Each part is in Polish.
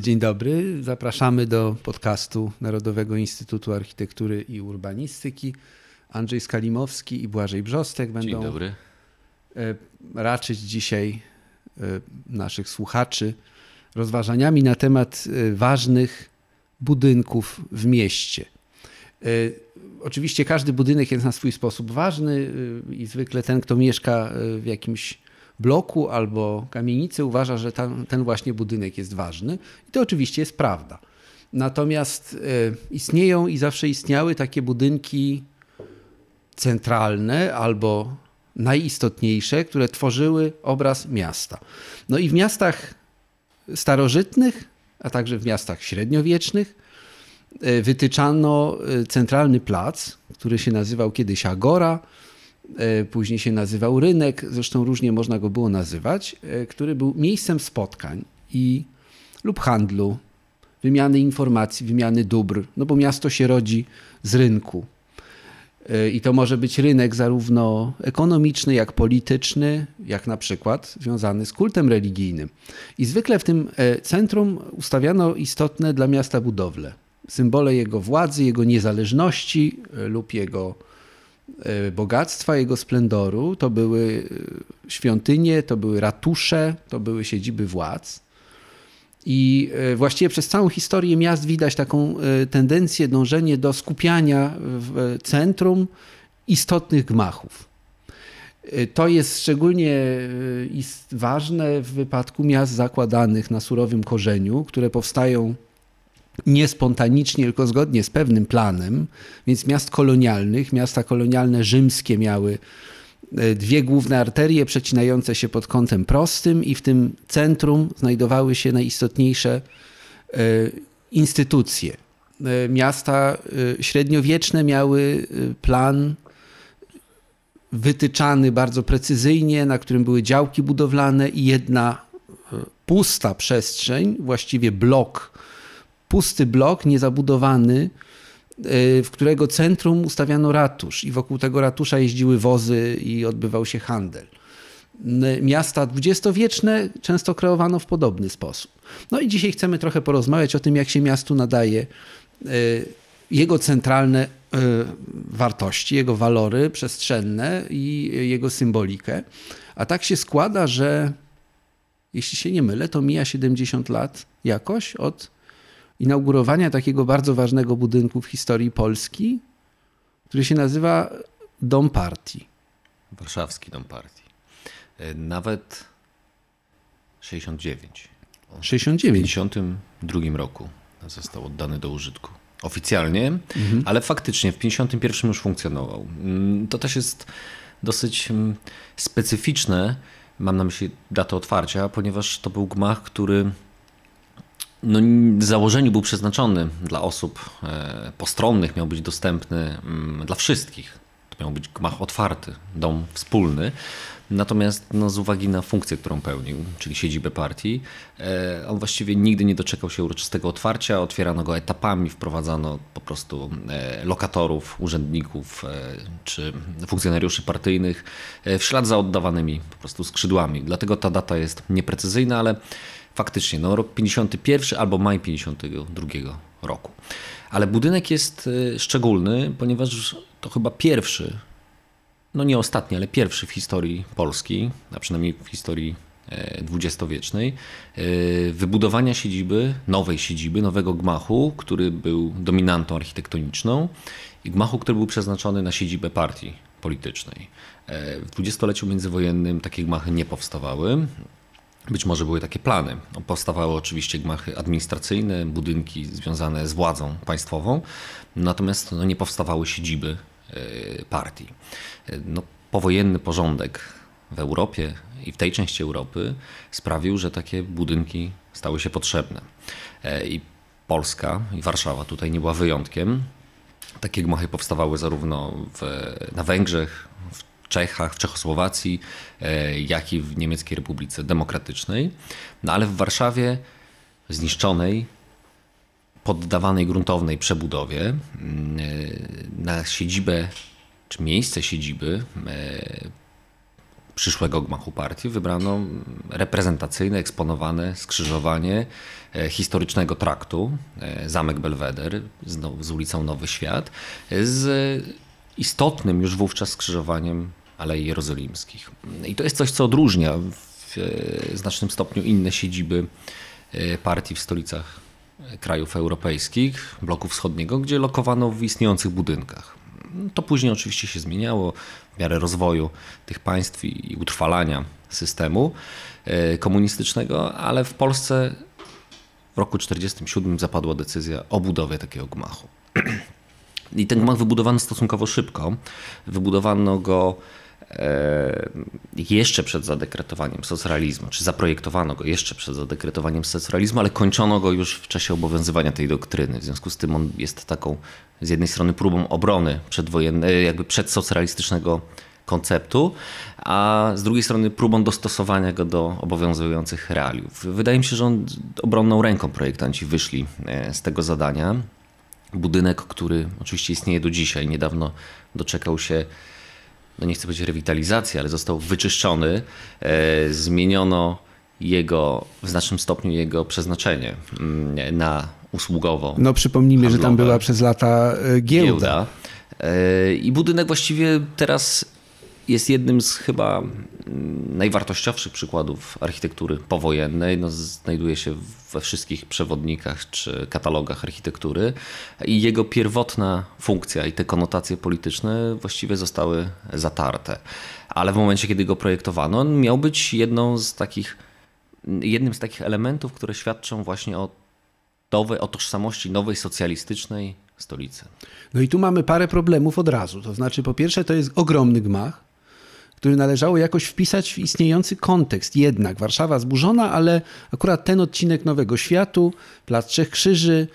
Dzień dobry. Zapraszamy do podcastu Narodowego Instytutu Architektury i Urbanistyki. Andrzej Skalimowski i Błażej Brzostek będą Dzień dobry. E, raczyć dzisiaj e, naszych słuchaczy rozważaniami na temat e, ważnych budynków w mieście. Oczywiście każdy budynek jest na swój sposób ważny i zwykle ten, kto mieszka w jakimś bloku albo kamienicy, uważa, że tam, ten właśnie budynek jest ważny. I to oczywiście jest prawda. Natomiast istnieją i zawsze istniały takie budynki centralne albo najistotniejsze, które tworzyły obraz miasta. No i w miastach starożytnych, a także w miastach średniowiecznych e, wytyczano e, centralny plac, który się nazywał kiedyś Agora, e, później się nazywał rynek, zresztą różnie można go było nazywać, który był miejscem spotkań i lub handlu, wymiany informacji, wymiany dóbr, no bo miasto się rodzi z rynku. I to może być rynek zarówno ekonomiczny, jak polityczny, jak na przykład związany z kultem religijnym. I zwykle w tym e, centrum ustawiano istotne dla miasta budowle. Symbole jego władzy, jego niezależności e, lub jego e, bogactwa, jego splendoru to były świątynie, to były ratusze, to były siedziby władz. I e, właściwie przez całą historię miast widać taką e, tendencję, dążenie do skupiania w centrum istotnych gmachów. E, to jest szczególnie ważne w wypadku miast zakładanych na surowym korzeniu, które powstają nie spontanicznie, tylko zgodnie z pewnym planem, więc miast kolonialnych, miasta kolonialne rzymskie miały E, dwie główne arterie przecinające się pod kątem prostym i w tym centrum znajdowały się najistotniejsze e, instytucje. E, miasta średniowieczne miały plan wytyczany bardzo precyzyjnie, na którym były działki budowlane i jedna pusta przestrzeń, właściwie blok, pusty blok niezabudowany, Y, w którego centrum ustawiano ratusz i wokół tego ratusza jeździły wozy i odbywał się handel. Miasta dwudziestowieczne często kreowano w podobny sposób. No i dzisiaj chcemy trochę porozmawiać o tym, jak się miastu nadaje y, jego centralne wartości, jego walory przestrzenne i jego symbolikę. A tak się składa, że jeśli się nie mylę, to mija 70 lat jakoś od inaugurowania takiego bardzo ważnego budynku w historii Polski, który się nazywa Dom Partii. Warszawski Dom Partii. E, nawet 69. 69. W 1952 roku został oddany do użytku. Oficjalnie, mhm. ale faktycznie w 1951 już funkcjonował. Mm, to też jest dosyć mm, specyficzne, mam na myśli datę otwarcia, ponieważ to był gmach, który no, w założeniu był przeznaczony dla osób e, postronnych, miał być dostępny mm, dla wszystkich. To miał być gmach otwarty, dom wspólny. Natomiast no, z uwagi na funkcję, którą pełnił, czyli siedzibę partii, e, on właściwie nigdy nie doczekał się uroczystego otwarcia. Otwierano go etapami, wprowadzano po prostu e, lokatorów, urzędników czy funkcjonariuszy partyjnych w ślad za oddawanymi po prostu skrzydłami. Dlatego ta data jest nieprecyzyjna, ale faktycznie, no rok 51 albo maj 52 roku. Ale budynek jest y, szczególny, ponieważ to chyba pierwszy, no nie ostatni, ale pierwszy w historii Polski, a przynajmniej w historii e, dwudziestowiecznej, e, wybudowania siedziby, nowej siedziby, nowego gmachu, który był dominantą architektoniczną i gmachu, który był przeznaczony na siedzibę partii politycznej. E, w dwudziestoleciu międzywojennym takie gmachy nie powstawały. Być może były takie plany. Powstawały oczywiście gmachy administracyjne, budynki związane z władzą państwową, natomiast no, nie powstawały siedziby e, partii. E, no, powojenny porządek w Europie i w tej części Europy sprawił, że takie budynki stały się potrzebne. E, I Polska i Warszawa tutaj nie była wyjątkiem. Takie gmachy powstawały zarówno w, na Węgrzech, w Czechach, w Czechosłowacji, e, jak i w Niemieckiej Republice Demokratycznej. No ale w Warszawie zniszczonej, poddawanej gruntownej przebudowie e, na siedzibę, czy miejsce siedziby e, przyszłego gmachu partii wybrano reprezentacyjne, eksponowane skrzyżowanie historycznego traktu, Zamek Belweder z ulicą Nowy Świat, z istotnym już wówczas skrzyżowaniem Alei Jerozolimskich. I to jest coś, co odróżnia w znacznym stopniu inne siedziby partii w stolicach krajów europejskich, bloku wschodniego, gdzie lokowano w istniejących budynkach. To później oczywiście się zmieniało w miarę rozwoju tych państw i utrwalania systemu e, komunistycznego, ale w Polsce w roku 1947 zapadła decyzja o budowie takiego gmachu. I ten gmach wybudowano stosunkowo szybko. Wybudowano go E, jeszcze przed zadekretowaniem socrealizmu, czy zaprojektowano go jeszcze przed zadekretowaniem socrealizmu, ale kończono go już w czasie obowiązywania tej doktryny. W związku z tym on jest taką z jednej strony próbą obrony przedwojennej, jakby przedsocrealistycznego konceptu, a z drugiej strony próbą dostosowania go do obowiązujących realiów. Wydaje mi się, że on obronną ręką projektanci wyszli e, z tego zadania. Budynek, który oczywiście istnieje do dzisiaj, niedawno doczekał się no nie chcę powiedzieć rewitalizacji, ale został wyczyszczony, e, zmieniono jego, w znacznym stopniu jego przeznaczenie mm, na usługowo. No przypomnijmy, handlowe. że tam była przez lata e, giełda. giełda. E, I budynek właściwie teraz jest jednym z chyba mm, najwartościowszych przykładów architektury powojennej. No, znajduje się we wszystkich przewodnikach czy katalogach architektury i jego pierwotna funkcja i te konotacje polityczne właściwie zostały zatarte. Ale w momencie, kiedy go projektowano, on miał być jedną z takich, jednym z takich elementów, które świadczą właśnie o nowej, o tożsamości nowej socjalistycznej stolicy. No i tu mamy parę problemów od razu. To znaczy, po pierwsze, to jest ogromny gmach, który należało jakoś wpisać w istniejący kontekst. Jednak Warszawa zburzona, ale akurat ten odcinek Nowego Światu, Plac Trzech Krzyży,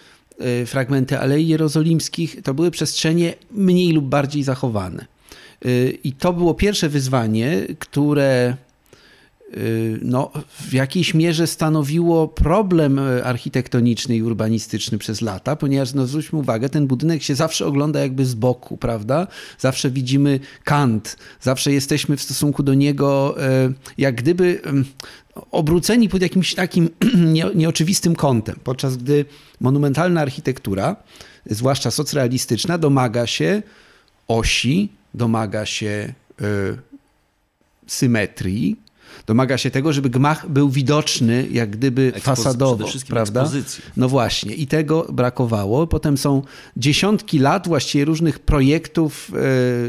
y, fragmenty Alei Jerozolimskich, to były przestrzenie mniej lub bardziej zachowane. Y, I to było pierwsze wyzwanie, które no, w jakiejś mierze stanowiło problem y, architektoniczny i urbanistyczny przez lata, ponieważ no, zwróćmy uwagę, ten budynek się zawsze ogląda jakby z boku, prawda? Zawsze widzimy kant, zawsze jesteśmy w stosunku do niego y, jak gdyby obróceni pod jakimś takim nieoczywistym kątem, podczas gdy monumentalna architektura, zwłaszcza socrealistyczna, domaga się osi, domaga się symetrii, Domaga się tego, żeby gmach był widoczny, jak gdyby Ekspozy fasadowo, prawda? Ekspozycji. No właśnie, i tego brakowało. Potem są dziesiątki lat właściwie różnych projektów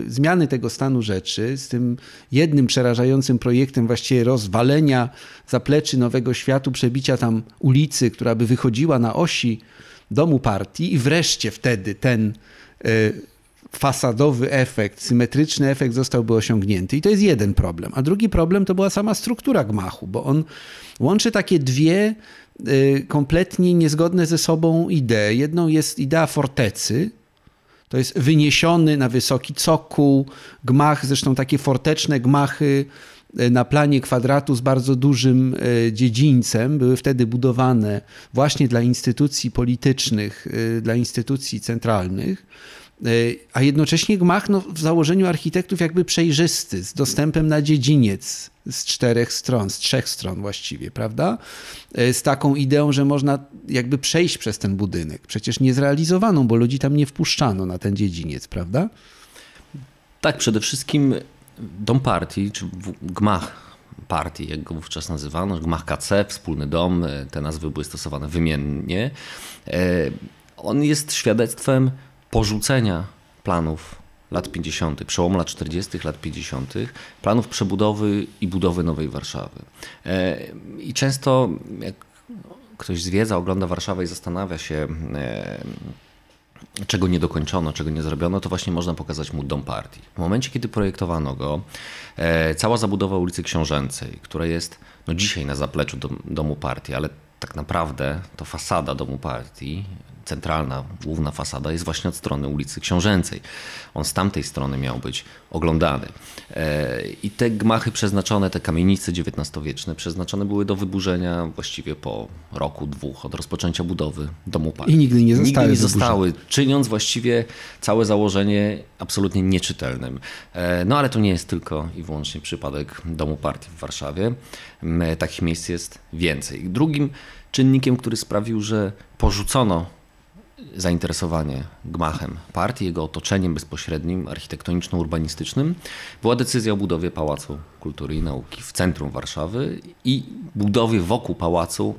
e, zmiany tego stanu rzeczy, z tym jednym przerażającym projektem właściwie rozwalenia zapleczy Nowego Światu, przebicia tam ulicy, która by wychodziła na osi domu partii i wreszcie wtedy ten e, fasadowy efekt, symetryczny efekt zostałby osiągnięty. I to jest jeden problem. A drugi problem to była sama struktura gmachu, bo on łączy takie dwie y, kompletnie niezgodne ze sobą idee. Jedną jest idea fortecy, to jest wyniesiony na wysoki cokół, gmach, zresztą takie forteczne gmachy y, na planie kwadratu z bardzo dużym y, dziedzińcem były wtedy budowane właśnie dla instytucji politycznych, dla instytucji centralnych. E, a jednocześnie gmach no, w założeniu architektów jakby przejrzysty, z dostępem na dziedziniec z czterech stron, z trzech stron właściwie, prawda? E, z taką ideą, że można jakby przejść przez ten budynek. Przecież niezrealizowaną, bo ludzi tam nie wpuszczano na ten dziedziniec, prawda? Tak, przede wszystkim dom partii, czy gmach partii, jak go wówczas nazywano, gmach KC, wspólny dom, e, te nazwy były stosowane wymiennie. On jest świadectwem porzucenia planów lat 50., przełomu lat 40., lat 50., planów przebudowy i budowy Nowej Warszawy. E, I często jak ktoś zwiedza, ogląda Warszawę i zastanawia się, e, czego nie dokończono, czego nie zrobiono, to właśnie można pokazać mu dom partii. W momencie, kiedy projektowano go, e, cała zabudowa ulicy Książęcej, która jest no dzisiaj na zapleczu domu partii, ale tak naprawdę to fasada domu partii centralna, główna fasada jest właśnie od strony ulicy Książęcej. On z tamtej strony miał być oglądany. E, I te gmachy przeznaczone, te kamienice XIX-wieczne, przeznaczone były do wyburzenia właściwie po roku, dwóch od rozpoczęcia budowy domu partii. I nigdy nie zostały. Nigdy nie zostały, czyniąc właściwie całe założenie absolutnie nieczytelnym. E, no ale to nie jest tylko i wyłącznie przypadek domu partii w Warszawie. Takich miejsc jest więcej. Drugim czynnikiem, który sprawił, że porzucono zainteresowanie gmachem partii, jego otoczeniem bezpośrednim, architektoniczno-urbanistycznym, była decyzja o budowie Pałacu Kultury i Nauki w centrum Warszawy i budowie wokół pałacu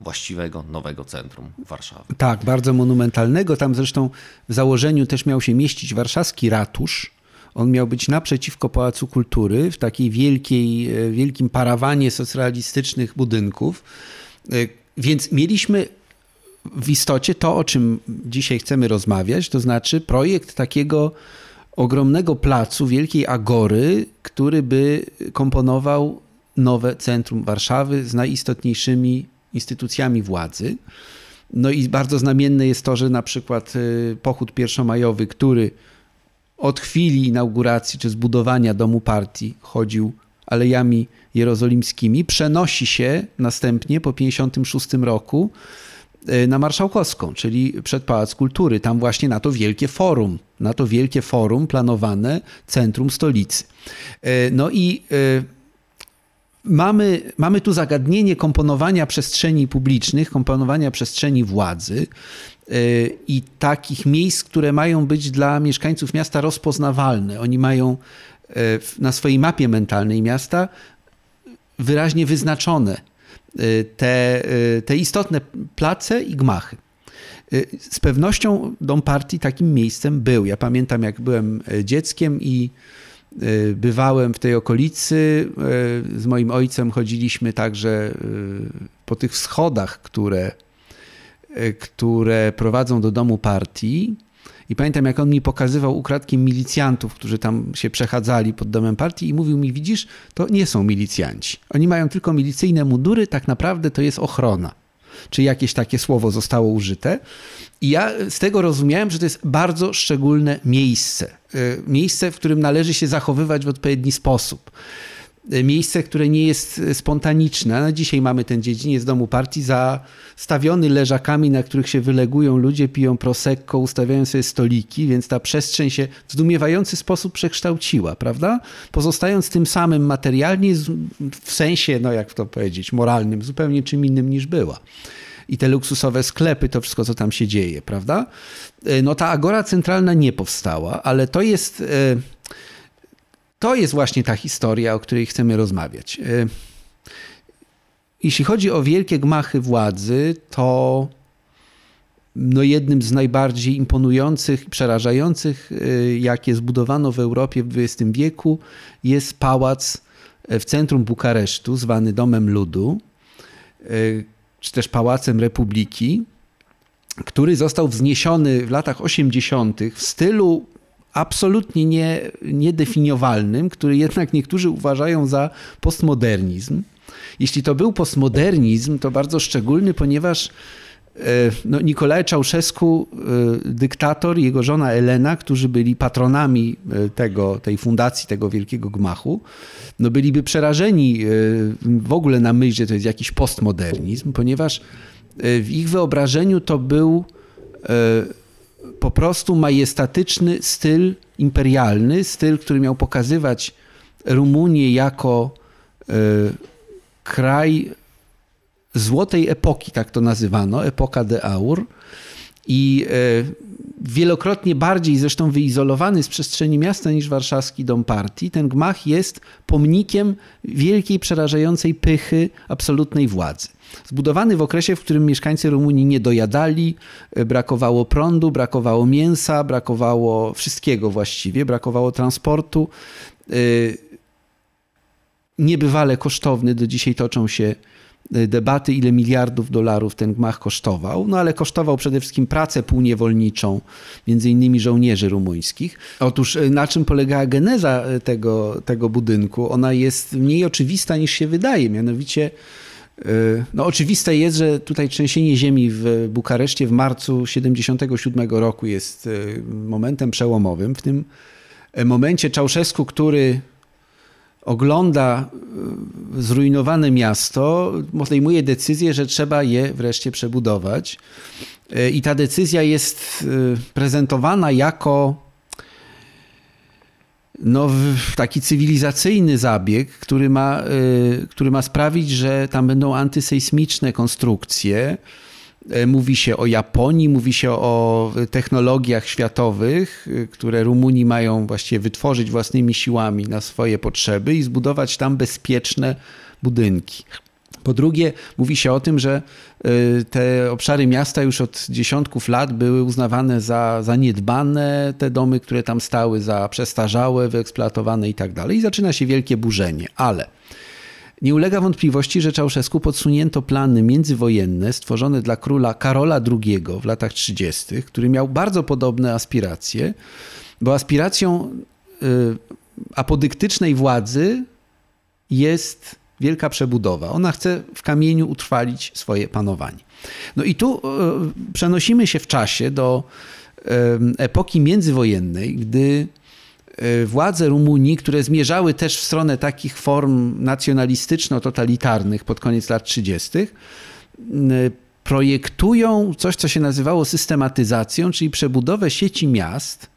właściwego nowego centrum Warszawy. Tak, bardzo monumentalnego. Tam zresztą w założeniu też miał się mieścić warszawski ratusz. On miał być naprzeciwko Pałacu Kultury w takiej wielkiej, e, wielkim parawanie socrealistycznych budynków. E, więc mieliśmy w istocie to, o czym dzisiaj chcemy rozmawiać, to znaczy projekt takiego ogromnego placu, wielkiej agory, który by komponował nowe centrum Warszawy z najistotniejszymi instytucjami władzy. No i bardzo znamienne jest to, że na przykład y, pochód pierwszomajowy, który od chwili inauguracji czy zbudowania domu partii chodził alejami jerozolimskimi, przenosi się następnie po 1956 roku na Marszałkowską, czyli przed Pałac Kultury, tam właśnie na to wielkie forum, na to wielkie forum planowane centrum stolicy. Y, no i y, mamy, mamy tu zagadnienie komponowania przestrzeni publicznych, komponowania przestrzeni władzy i takich miejsc, które mają być dla mieszkańców miasta rozpoznawalne. Oni mają na swojej mapie mentalnej miasta wyraźnie wyznaczone Y, te, y, te istotne place i gmachy. Y, z pewnością dom partii takim miejscem był. Ja pamiętam, jak byłem dzieckiem i bywałem w tej okolicy. Z moim ojcem chodziliśmy także po tych schodach, które, które prowadzą do domu partii. I pamiętam, jak on mi pokazywał ukradkiem milicjantów, którzy tam się przechadzali pod domem partii i mówił mi, widzisz, to nie są milicjanci. Oni mają tylko milicyjne mundury, tak naprawdę to jest ochrona. Czy jakieś takie słowo zostało użyte. I ja z tego rozumiałem, że to jest bardzo szczególne miejsce. Y, miejsce, w którym należy się zachowywać w odpowiedni sposób. E, miejsce, które nie jest e, spontaniczne. Dzisiaj mamy ten dziedziniec domu partii zastawiony leżakami, na których się wylegują ludzie, piją prosecco, ustawiają sobie stoliki, więc ta przestrzeń się w zdumiewający sposób przekształciła, prawda? Pozostając tym samym materialnie, w sensie, no jak to powiedzieć, moralnym, zupełnie czym innym niż była i te luksusowe sklepy, to wszystko, co tam się dzieje, prawda? E, no ta agora centralna nie powstała, ale to jest to jest właśnie ta historia, o której chcemy rozmawiać. E, jeśli chodzi o wielkie gmachy władzy, to no jednym z najbardziej imponujących, przerażających, e, jakie zbudowano w Europie w XX wieku, jest pałac w centrum Bukaresztu, zwany Domem Ludu, e, czy też Pałacem Republiki, który został wzniesiony w latach 80. w stylu absolutnie nie, niedefiniowalnym, który jednak niektórzy uważają za postmodernizm. Jeśli to był postmodernizm, to bardzo szczególny, ponieważ e, no, Nikolaj Czałszewsku, e, dyktator jego żona Elena, którzy byli patronami e, tego, tej fundacji, tego wielkiego gmachu, no byliby przerażeni w ogóle na myśl, że to jest jakiś postmodernizm, ponieważ w ich wyobrażeniu to był po prostu majestatyczny styl imperialny, styl, który miał pokazywać Rumunię jako y, kraj złotej epoki, tak to nazywano, epoka de Aur. I y, wielokrotnie bardziej zresztą wyizolowany z przestrzeni miasta niż warszawski dom partii, ten gmach jest pomnikiem wielkiej, przerażającej pychy absolutnej władzy. Zbudowany w okresie, w którym mieszkańcy Rumunii nie dojadali, e, brakowało prądu, brakowało mięsa, brakowało wszystkiego właściwie, brakowało transportu. E, niebywale kosztowny, do dzisiaj toczą się e, debaty, ile miliardów dolarów ten gmach kosztował, no ale kosztował przede wszystkim pracę półniewolniczą, między innymi żołnierzy rumuńskich. Otóż na czym polegała geneza tego, tego budynku? Ona jest mniej oczywista niż się wydaje, mianowicie no oczywiste jest, że tutaj trzęsienie ziemi w Bukareszcie w marcu 1977 roku jest momentem przełomowym. W tym momencie Czałszewsku, który ogląda zrujnowane miasto, podejmuje decyzję, że trzeba je wreszcie przebudować. I ta decyzja jest prezentowana jako no, taki cywilizacyjny zabieg, który ma, y, który ma sprawić, że tam będą antysejsmiczne konstrukcje. E, mówi się o Japonii, mówi się o technologiach światowych, y, które Rumuni mają właściwie wytworzyć własnymi siłami na swoje potrzeby i zbudować tam bezpieczne budynki. Po drugie, mówi się o tym, że y, te obszary miasta już od dziesiątków lat były uznawane za zaniedbane, te domy, które tam stały, za przestarzałe, wyeksploatowane i tak dalej. I zaczyna się wielkie burzenie. Ale nie ulega wątpliwości, że Czałszewsku podsunięto plany międzywojenne stworzone dla króla Karola II w latach 30., który miał bardzo podobne aspiracje, bo aspiracją y, apodyktycznej władzy jest wielka przebudowa. Ona chce w kamieniu utrwalić swoje panowanie. No i tu e, przenosimy się w czasie do e, epoki międzywojennej, gdy e, władze Rumunii, które zmierzały też w stronę takich form nacjonalistyczno-totalitarnych pod koniec lat 30., projektują coś, co się nazywało systematyzacją, czyli przebudowę sieci miast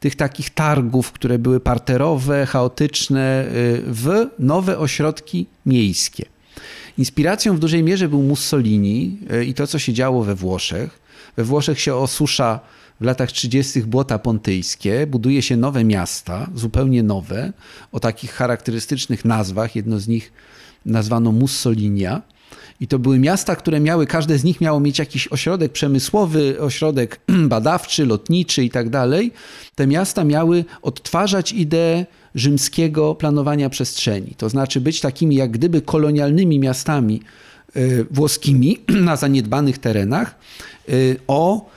tych takich targów, które były parterowe, chaotyczne, y, w nowe ośrodki miejskie. Inspiracją w dużej mierze był Mussolini y, i to, co się działo we Włoszech. We Włoszech się osusza w latach 30. błota pontyjskie, buduje się nowe miasta, zupełnie nowe, o takich charakterystycznych nazwach. Jedno z nich nazwano Mussolinia. I to były miasta, które miały, każde z nich miało mieć jakiś ośrodek przemysłowy, ośrodek badawczy, lotniczy i tak dalej. Te miasta miały odtwarzać ideę rzymskiego planowania przestrzeni. To znaczy być takimi jak gdyby kolonialnymi miastami y, włoskimi na zaniedbanych terenach y, o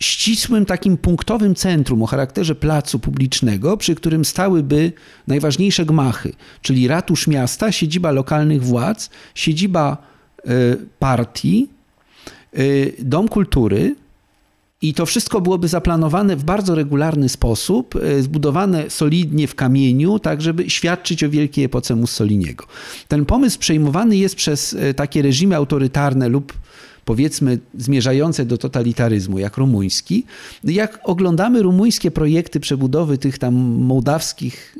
ścisłym takim punktowym centrum o charakterze placu publicznego, przy którym stałyby najważniejsze gmachy, czyli ratusz miasta, siedziba lokalnych władz, siedziba partii, y, dom kultury, i to wszystko byłoby zaplanowane w bardzo regularny sposób, y, zbudowane solidnie w kamieniu, tak żeby świadczyć o wielkiej epoce Mussoliniego. Ten pomysł przejmowany jest przez takie reżimy autorytarne lub powiedzmy zmierzające do totalitaryzmu, jak rumuński. Jak oglądamy rumuńskie projekty przebudowy tych tam mołdawskich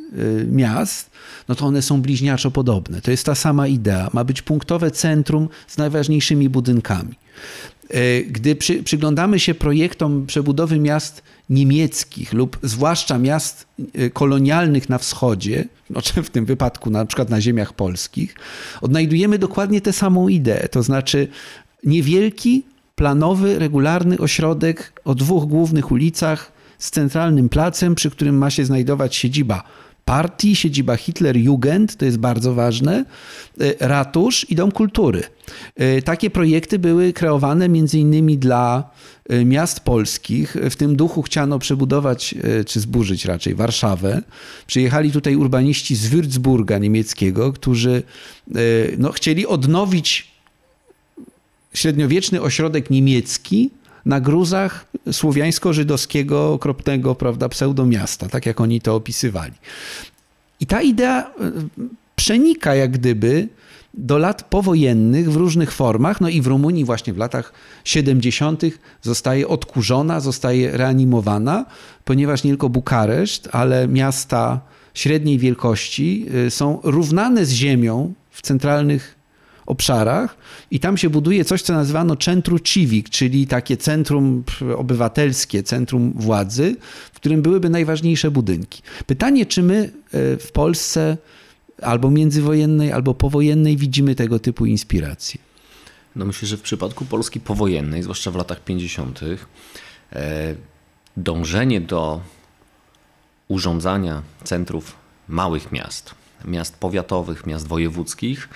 miast, no to one są bliźniaczo podobne. To jest ta sama idea. Ma być punktowe centrum z najważniejszymi budynkami. E, gdy przy, przyglądamy się projektom przebudowy miast niemieckich lub zwłaszcza miast e, kolonialnych na wschodzie, no, w tym wypadku na przykład na ziemiach polskich, odnajdujemy dokładnie tę samą ideę. To znaczy niewielki, planowy, regularny ośrodek o dwóch głównych ulicach z centralnym placem, przy którym ma się znajdować siedziba partii, siedziba Hitler-Jugend, to jest bardzo ważne, e, ratusz i dom kultury. E, takie projekty były kreowane między innymi dla e, miast polskich. W tym duchu chciano przebudować, czy zburzyć raczej, Warszawę. Przyjechali tutaj urbaniści z Würzburga niemieckiego, którzy no, chcieli odnowić średniowieczny ośrodek niemiecki, na gruzach słowiańsko-żydowskiego okropnego prawda, pseudomiasta, tak jak oni to opisywali. I ta idea e, przenika jak gdyby do lat powojennych w różnych formach, no i w Rumunii właśnie w latach 70. zostaje odkurzona, zostaje reanimowana, ponieważ nie tylko Bukareszt, ale miasta średniej wielkości e, są równane z ziemią w centralnych obszarach i tam się buduje coś, co nazywano centrum civic, czyli takie centrum obywatelskie, centrum władzy, w którym byłyby najważniejsze budynki. Pytanie, czy my e, w Polsce albo międzywojennej, albo powojennej widzimy tego typu inspiracje? No myślę, że w przypadku Polski powojennej, zwłaszcza w latach 50., e, dążenie do urządzania centrów małych miast, miast powiatowych, miast wojewódzkich,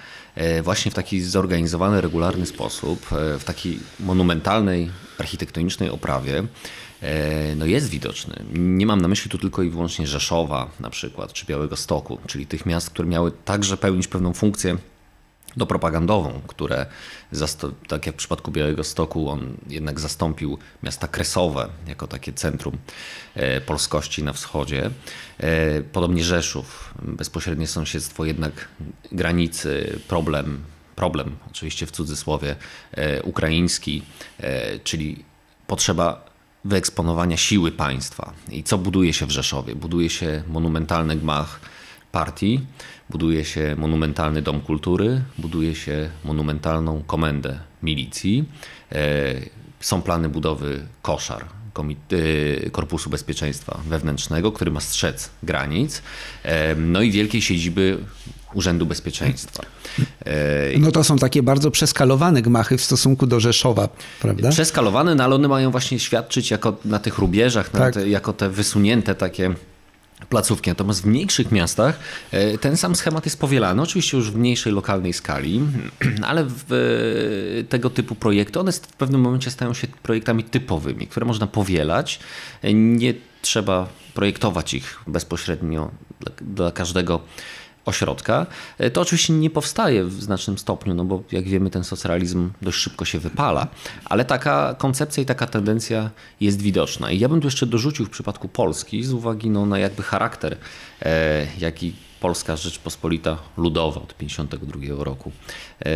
właśnie w taki zorganizowany, regularny sposób, e, w takiej monumentalnej, architektonicznej oprawie, e, no jest widoczny. Nie mam na myśli tu tylko i wyłącznie Rzeszowa na przykład, czy Białego Stoku, czyli tych miast, które miały także pełnić pewną funkcję do propagandową, które tak jak w przypadku Białego Stoku, on jednak zastąpił miasta kresowe jako takie centrum e, polskości na wschodzie. E, podobnie Rzeszów, bezpośrednie sąsiedztwo jednak granicy, problem, problem oczywiście w cudzysłowie, e, ukraiński, czyli potrzeba wyeksponowania siły państwa. I co buduje się w Rzeszowie? Buduje się monumentalny gmach partii, buduje się monumentalny dom kultury, buduje się monumentalną komendę milicji. E, są plany budowy koszar, e, Korpusu Bezpieczeństwa Wewnętrznego, który ma strzec granic, e, no i wielkiej siedziby Urzędu Bezpieczeństwa. No to są takie bardzo przeskalowane gmachy w stosunku do Rzeszowa, prawda? Przeskalowane, no ale one mają właśnie świadczyć jako na tych rubieżach, tak. te, jako te wysunięte takie placówki. Natomiast w mniejszych miastach e, ten sam schemat jest powielany, oczywiście już w mniejszej lokalnej skali, ale e, tego typu projekty, one w pewnym momencie stają się projektami typowymi, które można powielać. Nie trzeba projektować ich bezpośrednio dla każdego ośrodka. E, to oczywiście nie powstaje w znacznym stopniu, no bo jak wiemy, ten socrealizm dość szybko się wypala, ale taka koncepcja i taka tendencja jest widoczna. I ja bym tu jeszcze dorzucił w przypadku Polski, z uwagi no, na jakby charakter, e, jaki Polska Rzeczpospolita Ludowa od 1952 roku, e,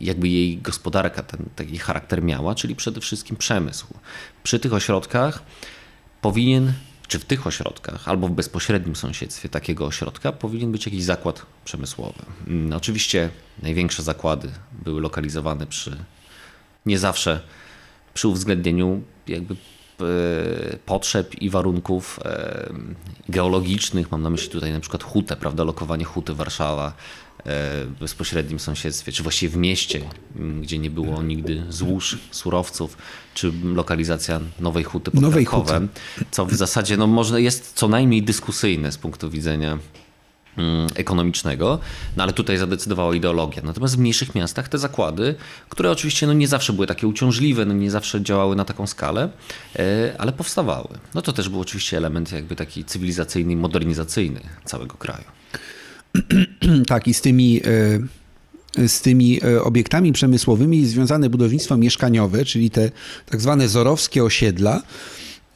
jakby jej gospodarka ten taki charakter miała, czyli przede wszystkim przemysł. Przy tych ośrodkach powinien czy w tych ośrodkach, albo w bezpośrednim sąsiedztwie takiego ośrodka powinien być jakiś zakład przemysłowy. Mm, oczywiście największe zakłady były lokalizowane przy nie zawsze przy uwzględnieniu jakby e, potrzeb i warunków e, geologicznych. Mam na myśli tutaj na przykład hutę, prawda, lokowanie huty Warszawa, bezpośrednim sąsiedztwie, czy właściwie w mieście, gdzie nie było nigdy złóż, surowców, czy lokalizacja nowej huty pod nowej Krakowem, huty. co w zasadzie no, może jest co najmniej dyskusyjne z punktu widzenia ekonomicznego, no ale tutaj zadecydowała ideologia. Natomiast w mniejszych miastach te zakłady, które oczywiście no nie zawsze były takie uciążliwe, no nie zawsze działały na taką skalę, e, ale powstawały. No to też był oczywiście element jakby taki cywilizacyjny modernizacyjny całego kraju. tak, i z tymi e, z tymi e, obiektami przemysłowymi związane budownictwo mieszkaniowe, czyli te tak zwane zorowskie osiedla,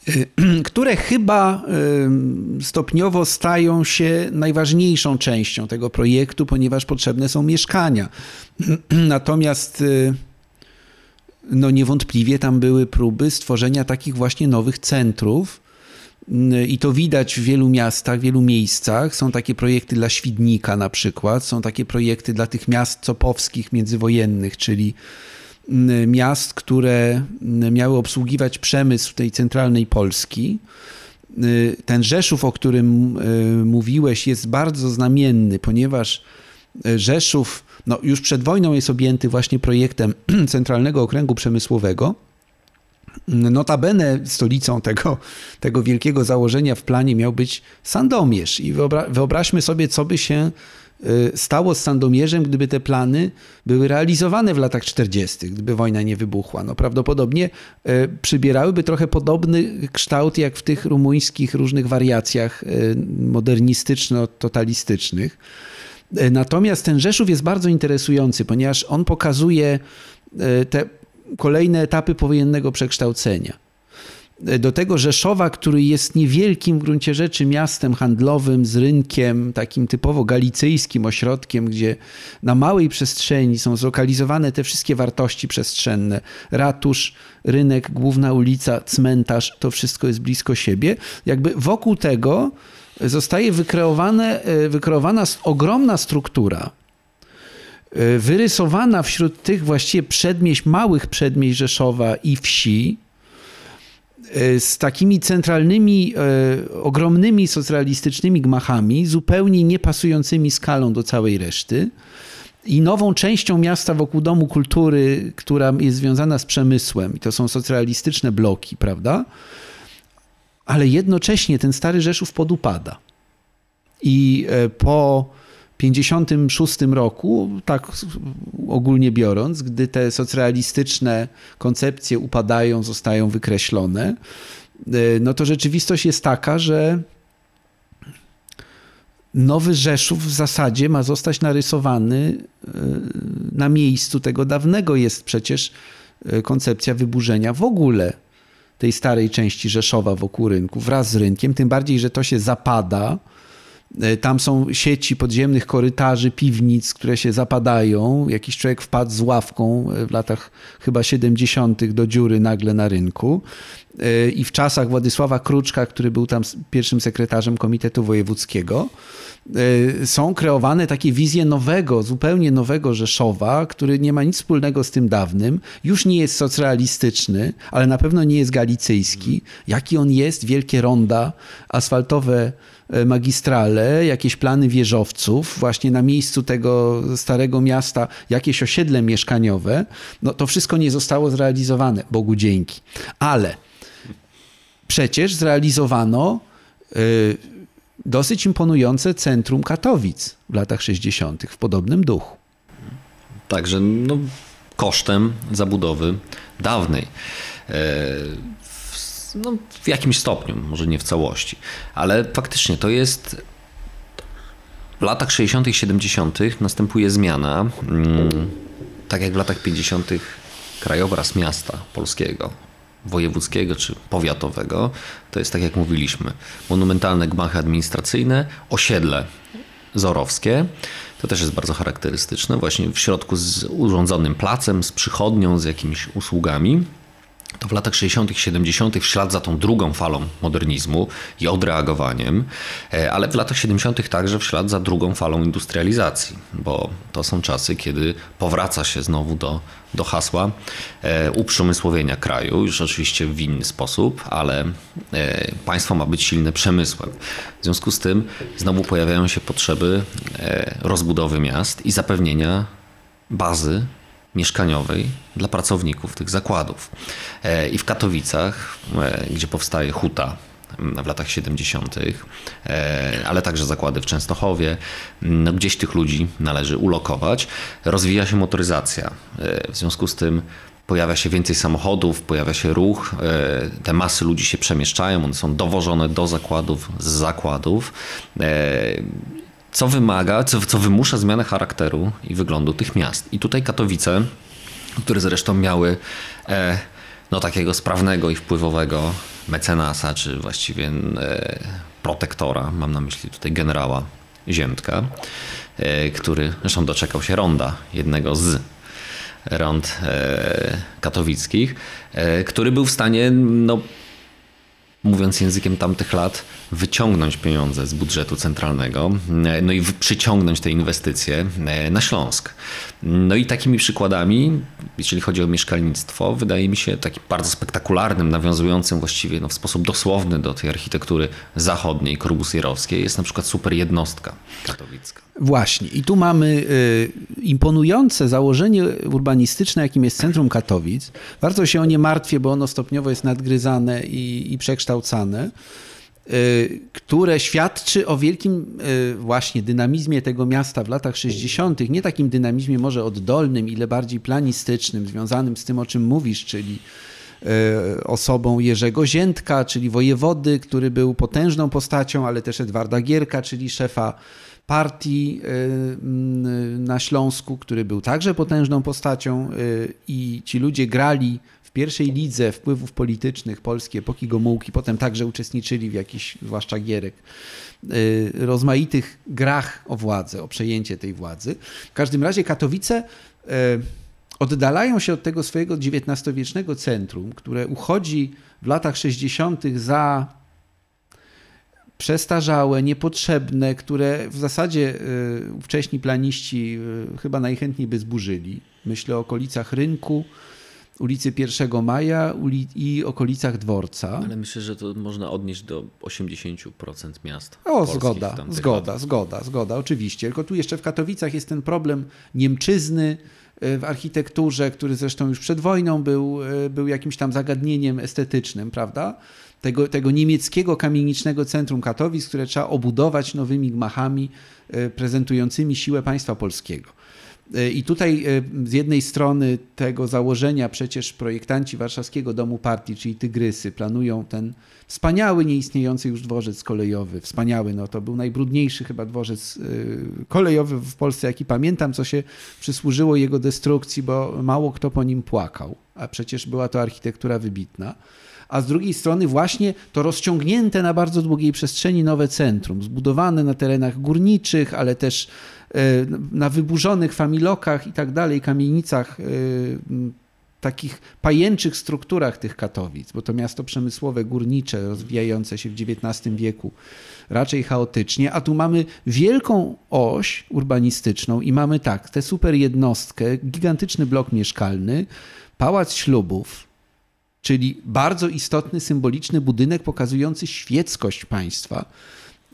e, które chyba stopniowo stają się najważniejszą częścią tego projektu, ponieważ potrzebne są mieszkania. Natomiast no niewątpliwie tam były próby stworzenia takich właśnie nowych centrów, i to widać w wielu miastach, w wielu miejscach. Są takie projekty dla Świdnika na przykład, są takie projekty dla tych miast copowskich międzywojennych, czyli miast, które miały obsługiwać przemysł tej centralnej Polski. Ten Rzeszów, o którym mówiłeś, jest bardzo znamienny, ponieważ Rzeszów no, już przed wojną jest objęty właśnie projektem Centralnego Okręgu Przemysłowego Notabene stolicą tego, tego wielkiego założenia w planie miał być Sandomierz. I wyobra wyobraźmy sobie, co by się y, stało z Sandomierzem, gdyby te plany były realizowane w latach 40., gdyby wojna nie wybuchła. No prawdopodobnie y, przybierałyby trochę podobny kształt jak w tych rumuńskich różnych wariacjach y, modernistyczno-totalistycznych. Natomiast ten Rzeszów jest bardzo interesujący, ponieważ on pokazuje te kolejne etapy powojennego przekształcenia. Do tego Rzeszowa, który jest niewielkim w gruncie rzeczy miastem handlowym z rynkiem, takim typowo galicyjskim ośrodkiem, gdzie na małej przestrzeni są zlokalizowane te wszystkie wartości przestrzenne. Ratusz, rynek, główna ulica, cmentarz, to wszystko jest blisko siebie. Jakby wokół tego zostaje wykreowane, wykreowana ogromna struktura E, wyrysowana wśród tych właściwie przedmieść, małych przedmieść Rzeszowa i wsi, e, z takimi centralnymi, e, ogromnymi socjalistycznymi gmachami, zupełnie niepasującymi skalą do całej reszty. I nową częścią miasta wokół Domu Kultury, która jest związana z przemysłem, i to są socjalistyczne bloki, prawda? Ale jednocześnie ten stary Rzeszów podupada. I po 1956 roku, tak ogólnie biorąc, gdy te socrealistyczne koncepcje upadają, zostają wykreślone, e, no to rzeczywistość jest taka, że Nowy Rzeszów w zasadzie ma zostać narysowany na miejscu tego dawnego. Jest przecież koncepcja wyburzenia w ogóle tej starej części Rzeszowa wokół rynku wraz z rynkiem, tym bardziej, że to się zapada. E, tam są sieci podziemnych korytarzy, piwnic, które się zapadają. Jakiś człowiek wpadł z ławką e, w latach chyba 70. do dziury nagle na rynku. E, I w czasach Władysława Kruczka, który był tam pierwszym sekretarzem Komitetu Wojewódzkiego, są kreowane takie wizje nowego, zupełnie nowego Rzeszowa, który nie ma nic wspólnego z tym dawnym, już nie jest socrealistyczny, ale na pewno nie jest galicyjski. Jaki on jest? Wielkie ronda, asfaltowe magistrale, jakieś plany wieżowców, właśnie na miejscu tego starego miasta jakieś osiedle mieszkaniowe. No to wszystko nie zostało zrealizowane, Bogu dzięki. Ale przecież zrealizowano y, dosyć imponujące centrum Katowic w latach 60. w podobnym duchu. Także no, kosztem zabudowy dawnej. No, w jakimś stopniu, może nie w całości, ale faktycznie to jest. W latach 60., 70. następuje zmiana. Mm, tak jak w latach 50. krajobraz miasta polskiego wojewódzkiego czy powiatowego, to jest tak jak mówiliśmy, monumentalne gmachy administracyjne, osiedle zorowskie. To też jest bardzo charakterystyczne, właśnie w środku z urządzonym placem, z przychodnią, z jakimiś usługami to w latach 60., 70., w ślad za tą drugą falą modernizmu i odreagowaniem, e, ale w latach 70. także w ślad za drugą falą industrializacji, bo to są czasy, kiedy powraca się znowu do, do hasła e, uprzemysłowienia kraju, już oczywiście w inny sposób, ale e, państwo ma być silne przemysłem. W związku z tym znowu pojawiają się potrzeby rozbudowy miast i zapewnienia bazy mieszkaniowej dla pracowników tych zakładów. E, I w Katowicach, e, gdzie powstaje huta w latach 70., e, ale także zakłady w Częstochowie, no gdzieś tych ludzi należy ulokować. Rozwija się motoryzacja. W związku z tym pojawia się więcej samochodów, pojawia się ruch, te masy ludzi się przemieszczają, one są dowożone do zakładów, z zakładów co wymaga, co, co wymusza zmianę charakteru i wyglądu tych miast. I tutaj Katowice, które zresztą miały e, no, takiego sprawnego i wpływowego mecenasa, czy właściwie e, protektora, mam na myśli tutaj generała Ziemtka, e, który zresztą doczekał się ronda, jednego z rond e, katowickich, e, który był w stanie no, mówiąc językiem tamtych lat, wyciągnąć pieniądze z budżetu centralnego, e, no i przyciągnąć te inwestycje e, na Śląsk. No i takimi przykładami, jeśli chodzi o mieszkalnictwo, wydaje mi się takim bardzo spektakularnym, nawiązującym właściwie no, w sposób dosłowny do tej architektury zachodniej, korbusierowskiej, jest na przykład super jednostka katowicka. Właśnie. I tu mamy y, imponujące założenie urbanistyczne, jakim jest centrum Katowic. Bardzo się o nie martwię, bo ono stopniowo jest nadgryzane i, i przekształcane. Y, które świadczy o wielkim y, właśnie dynamizmie tego miasta w latach 60., nie takim dynamizmie może oddolnym, ile bardziej planistycznym, związanym z tym, o czym mówisz, czyli osobą Jerzego Ziętka, czyli wojewody, który był potężną postacią, ale też Edwarda Gierka, czyli szefa partii na Śląsku, który był także potężną postacią i ci ludzie grali pierwszej lidze wpływów politycznych polskiej epoki Gomułki, potem także uczestniczyli w jakichś, zwłaszcza Gierek, y, rozmaitych grach o władzę, o przejęcie tej władzy. W każdym razie Katowice y, oddalają się od tego swojego XIX-wiecznego centrum, które uchodzi w latach 60. za przestarzałe, niepotrzebne, które w zasadzie y, wcześni planiści chyba najchętniej by zburzyli. Myślę o okolicach rynku, ulicy 1 Maja i okolicach dworca. Ale myślę, że to można odnieść do 80% miast. O, zgoda, zgoda, zgoda, zgoda, oczywiście. Tylko tu jeszcze w Katowicach jest ten problem Niemczyzny e, w architekturze, który zresztą już przed wojną był, e, był jakimś tam zagadnieniem estetycznym, prawda? Tego, tego niemieckiego kamienicznego centrum Katowic, które trzeba obudować nowymi gmachami e, prezentującymi siłę państwa polskiego. I tutaj z jednej strony tego założenia przecież projektanci Warszawskiego Domu Partii, czyli Tygrysy, planują ten wspaniały, nieistniejący już dworzec kolejowy. Wspaniały, no to był najbrudniejszy chyba dworzec kolejowy w Polsce, jaki pamiętam, co się przysłużyło jego destrukcji, bo mało kto po nim płakał, a przecież była to architektura wybitna a z drugiej strony właśnie to rozciągnięte na bardzo długiej przestrzeni nowe centrum, zbudowane na terenach górniczych, ale też e, na wyburzonych familokach i tak dalej, kamienicach, e, takich pajęczych strukturach tych Katowic, bo to miasto przemysłowe, górnicze, rozwijające się w XIX wieku, raczej chaotycznie, a tu mamy wielką oś urbanistyczną i mamy tak, tę super jednostkę, gigantyczny blok mieszkalny, pałac ślubów, czyli bardzo istotny, symboliczny budynek pokazujący świeckość państwa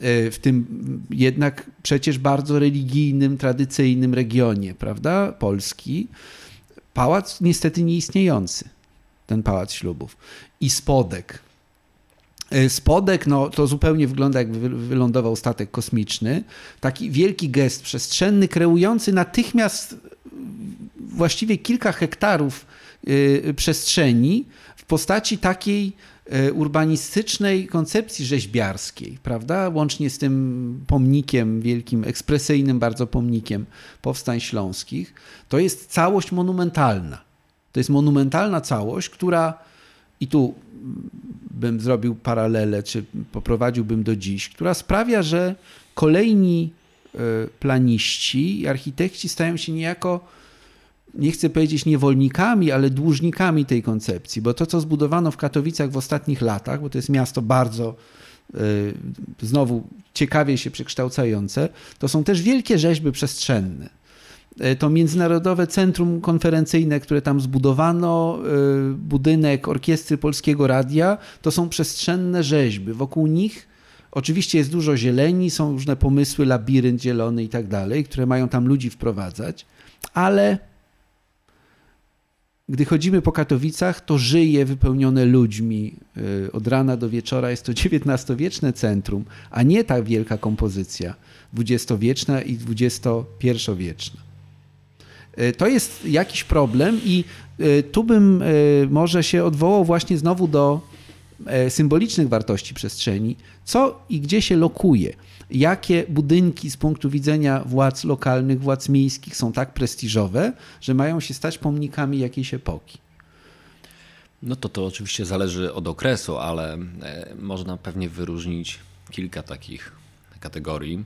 e, w tym jednak przecież bardzo religijnym, tradycyjnym regionie, prawda, Polski. Pałac niestety nieistniejący, ten pałac ślubów. I spodek. E, spodek, no to zupełnie wygląda jak wylądował statek kosmiczny. Taki wielki gest przestrzenny, kreujący natychmiast właściwie kilka hektarów e, przestrzeni, postaci takiej e, urbanistycznej koncepcji rzeźbiarskiej, prawda? Łącznie z tym pomnikiem wielkim, ekspresyjnym bardzo pomnikiem powstań śląskich, to jest całość monumentalna. To jest monumentalna całość, która i tu bym zrobił paralelę, czy poprowadziłbym do dziś, która sprawia, że kolejni e, planiści i architekci stają się niejako nie chcę powiedzieć niewolnikami, ale dłużnikami tej koncepcji, bo to, co zbudowano w Katowicach w ostatnich latach, bo to jest miasto bardzo y, znowu ciekawie się przekształcające, to są też wielkie rzeźby przestrzenne. Y, to Międzynarodowe Centrum Konferencyjne, które tam zbudowano, y, budynek Orkiestry Polskiego Radia, to są przestrzenne rzeźby. Wokół nich oczywiście jest dużo zieleni, są różne pomysły, labirynt zielony i tak dalej, które mają tam ludzi wprowadzać, ale gdy chodzimy po Katowicach, to żyje wypełnione ludźmi y, od rana do wieczora. Jest to XIX-wieczne centrum, a nie ta wielka kompozycja dwudziestowieczna i XXI-wieczna. Y, to jest jakiś problem i y, tu bym może się odwołał właśnie znowu do symbolicznych wartości przestrzeni, co i gdzie się lokuje jakie budynki z punktu widzenia władz lokalnych, władz miejskich są tak prestiżowe, że mają się stać pomnikami jakiejś epoki. No to to oczywiście zależy od okresu, ale e, można pewnie wyróżnić kilka takich kategorii.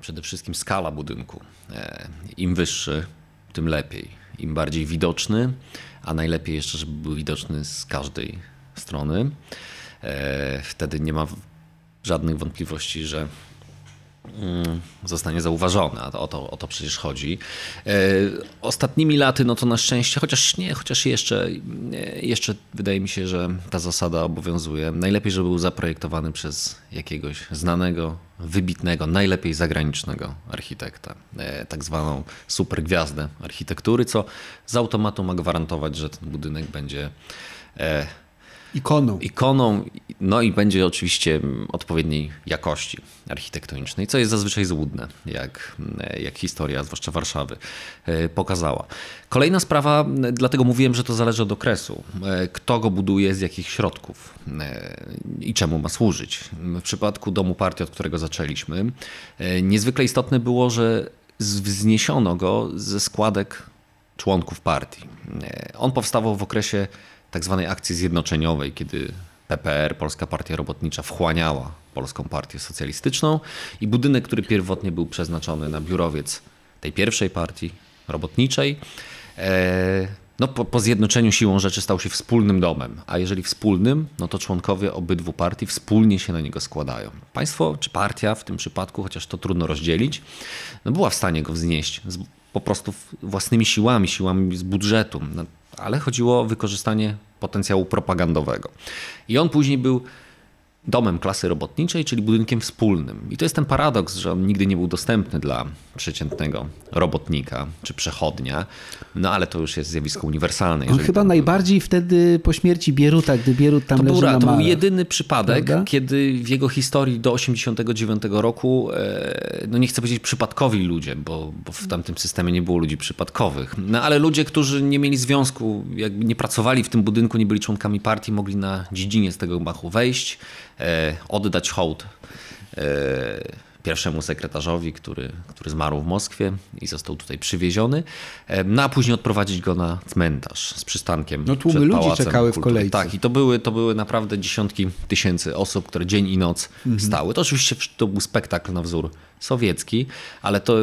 Przede wszystkim skala budynku. E, Im wyższy, tym lepiej. Im bardziej widoczny, a najlepiej jeszcze, żeby był widoczny z każdej strony. E, wtedy nie ma żadnych wątpliwości, że zostanie zauważone, a o to, o to przecież chodzi. E, ostatnimi laty, no to na szczęście, chociaż nie, chociaż jeszcze, jeszcze wydaje mi się, że ta zasada obowiązuje. Najlepiej, żeby był zaprojektowany przez jakiegoś znanego, wybitnego, najlepiej zagranicznego architekta. E, tak zwaną supergwiazdę architektury, co z automatu ma gwarantować, że ten budynek będzie e, Ikoną. Ikoną, no i będzie oczywiście odpowiedniej jakości architektonicznej, co jest zazwyczaj złudne, jak, jak historia, zwłaszcza Warszawy, e, pokazała. Kolejna sprawa, dlatego mówiłem, że to zależy od okresu. E, kto go buduje, z jakich środków e, i czemu ma służyć. W przypadku domu partii, od którego zaczęliśmy, niezwykle istotne było, że wzniesiono go ze składek członków partii. On powstawał w okresie tak zwanej akcji zjednoczeniowej, kiedy PPR, Polska Partia Robotnicza, wchłaniała Polską Partię Socjalistyczną i budynek, który pierwotnie był przeznaczony na biurowiec tej pierwszej partii robotniczej, e, no, po, po, zjednoczeniu siłą rzeczy stał się wspólnym domem, a jeżeli wspólnym, no to członkowie obydwu partii wspólnie się na niego składają. Państwo czy partia w tym przypadku, chociaż to trudno rozdzielić, no była w stanie go wznieść z, po prostu własnymi siłami, siłami z budżetu. No, ale chodziło o wykorzystanie potencjału propagandowego. I on później był domem klasy robotniczej, czyli budynkiem wspólnym. I to jest ten paradoks, że on nigdy nie był dostępny dla przeciętnego robotnika czy przechodnia, no ale to już jest zjawisko uniwersalne. On chyba najbardziej wtedy po śmierci Bieruta, gdy Bierut tam to leży To był jedyny przypadek, Prawda? kiedy w jego historii do 89 roku, e, no nie chcę powiedzieć przypadkowi ludzie, bo, bo w tamtym systemie nie było ludzi przypadkowych, no ale ludzie, którzy nie mieli związku, jakby nie pracowali w tym budynku, nie byli członkami partii, mogli na dziedzinie z tego gmachu wejść, oddać hołd e, pierwszemu sekretarzowi, który, który zmarł w Moskwie i został tutaj przywieziony, e, no a później odprowadzić go na cmentarz z przystankiem. No, tłumy ludzi czekały w kolejce. Tak, i to były, to były naprawdę dziesiątki tysięcy osób, które dzień i noc Mhm. stały. To oczywiście to był spektakl na wzór sowiecki, ale to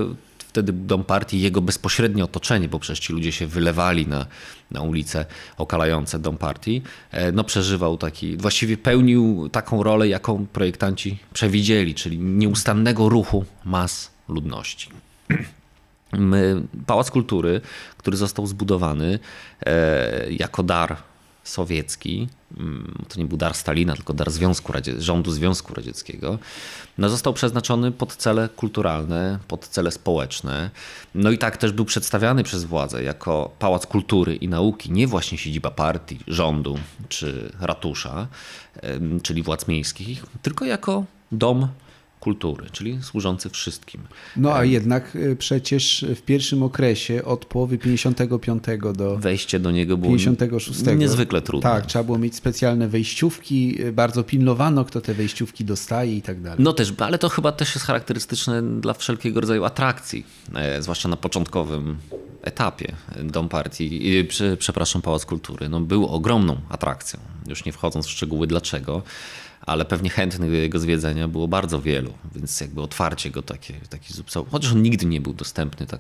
wtedy dom partii jego bezpośrednie otoczenie, bo przecież ci ludzie się wylewali na, na ulice okalające dom partii, e, no przeżywał taki, właściwie pełnił taką rolę, jaką projektanci przewidzieli, czyli nieustannego ruchu mas ludności. Pałac Kultury, który został zbudowany e, jako dar sowiecki, mm, to nie był dar Stalina, tylko dar Związku Radzie- rządu Związku Radzieckiego, no został przeznaczony pod cele kulturalne, pod cele społeczne. No i tak też był przedstawiany przez władzę jako Pałac Kultury i Nauki, nie właśnie siedziba partii, rządu czy ratusza, czyli władz miejskich, tylko jako dom kultury, czyli służący wszystkim. No a jednak y, przecież w pierwszym okresie od połowy 55 do Wejście do niego było 56. niezwykle trudne. Tak, trzeba było mieć specjalne wejściówki, y, bardzo pilnowano, kto te wejściówki dostaje i tak dalej. No też, ale to chyba też jest charakterystyczne dla wszelkiego rodzaju atrakcji, e, zwłaszcza na początkowym etapie. Dom Partii, e, prze- przepraszam, Pałac Kultury, no był ogromną atrakcją. Już nie wchodząc w szczegóły dlaczego, ale pewnie chętnych do jego zwiedzenia było bardzo wielu, więc jakby otwarcie go takie, taki zupełnie, chociaż on nigdy nie był dostępny tak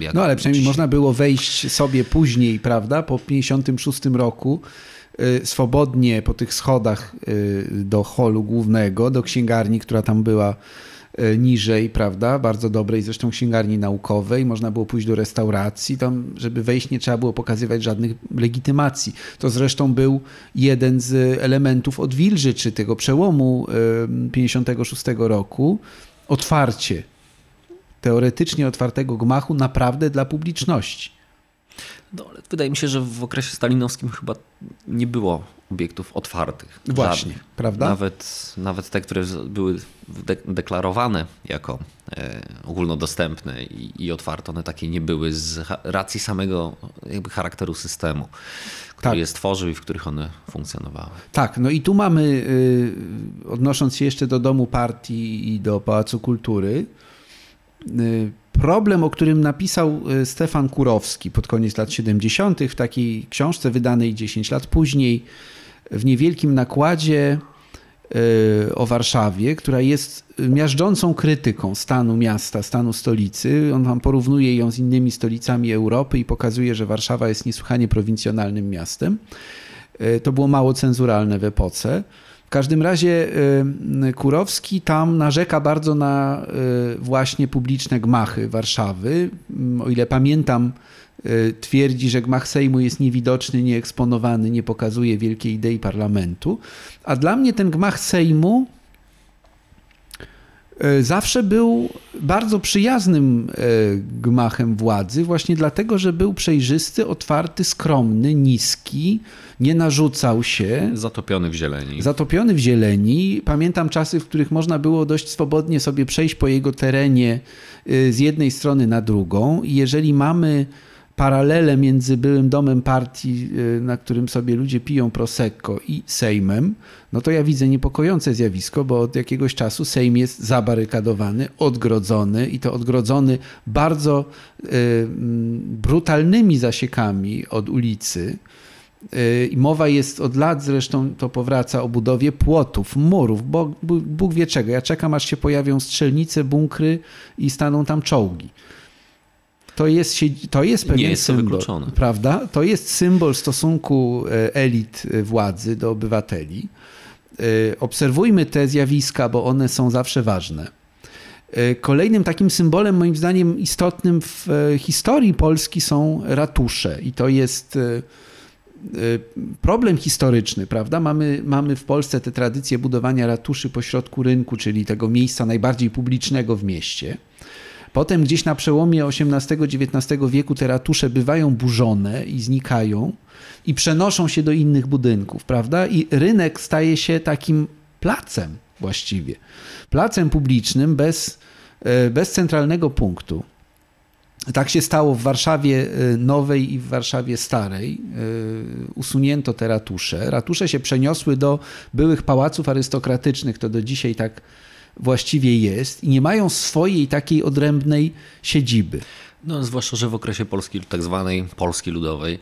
jak No ale przynajmniej można było wejść sobie później, prawda, po 56 roku y, swobodnie po tych schodach y, do holu głównego, do księgarni, która tam była niżej, prawda, bardzo dobrej zresztą księgarni naukowej, można było pójść do restauracji, tam żeby wejść. Nie trzeba było pokazywać żadnych legitymacji. To zresztą był jeden z elementów odwilży, czy tego przełomu y, 56 roku, otwarcie. Teoretycznie otwartego gmachu naprawdę dla publiczności. No, ale wydaje mi się, że w okresie stalinowskim chyba nie było obiektów otwartych. Właśnie, Żadnych. prawda? Nawet, nawet te, które były de deklarowane jako e, ogólnodostępne i, i otwarte, one takie nie były z racji samego jakby charakteru systemu, który Tak. je stworzył i w których one funkcjonowały. Tak, no i tu mamy, y, odnosząc się jeszcze do Domu Partii i do Pałacu Kultury, y, problem, o którym napisał y, Stefan Kurowski pod koniec lat 70. w takiej książce wydanej 10 lat później, w niewielkim nakładzie y, o Warszawie, która jest miażdżącą krytyką stanu miasta, stanu stolicy. On tam porównuje ją z innymi stolicami Europy i pokazuje, że Warszawa jest niesłychanie prowincjonalnym miastem. Y, To było mało cenzuralne w epoce. Każdym razie y, Kurowski tam narzeka bardzo na y, właśnie publiczne gmachy Warszawy. Mm, O ile pamiętam, y, twierdzi, że gmach Sejmu jest niewidoczny, nieeksponowany, nie pokazuje wielkiej idei parlamentu. A dla mnie ten gmach Sejmu y, zawsze był bardzo przyjaznym y, gmachem władzy, właśnie dlatego, że był przejrzysty, otwarty, skromny, niski, nie narzucał się. Zatopiony w zieleni. Zatopiony w zieleni. Pamiętam czasy, w których można było dość swobodnie sobie przejść po jego terenie y, z jednej strony na drugą. I jeżeli mamy paralelę między byłym domem partii, y, na którym sobie ludzie piją prosecco i Sejmem, no to ja widzę niepokojące zjawisko, bo od jakiegoś czasu Sejm jest zabarykadowany, odgrodzony i to odgrodzony bardzo y, mm, brutalnymi zasiekami od ulicy. Y, I mowa jest od lat, zresztą to powraca o budowie płotów, murów, bo Bóg wie czego. Ja czekam, aż się pojawią strzelnice, bunkry i staną tam czołgi. To jest, to jest pewien jest symbol, wykluczone. prawda? To jest symbol stosunku e, elit e, władzy do obywateli. E, Obserwujmy te zjawiska, bo one są zawsze ważne. Kolejnym takim symbolem, moim zdaniem, istotnym w historii Polski są ratusze. I to jest problem historyczny, prawda? Mamy, mamy w Polsce tę tradycję budowania ratuszy pośrodku rynku, czyli tego miejsca najbardziej publicznego w mieście. Potem gdzieś na przełomie XVIII-XIX wieku te ratusze bywają burzone i znikają i przenoszą się do innych budynków, prawda? I rynek staje się takim placem właściwie. Placem publicznym bez, e, bez centralnego punktu. Tak się stało w Warszawie e, Nowej i w Warszawie Starej. E, usunięto te ratusze. Ratusze się przeniosły do byłych pałaców arystokratycznych, to do dzisiaj tak właściwie jest, i nie mają swojej takiej odrębnej siedziby. No, zwłaszcza, że w okresie Polski, tak zwanej Polski Ludowej,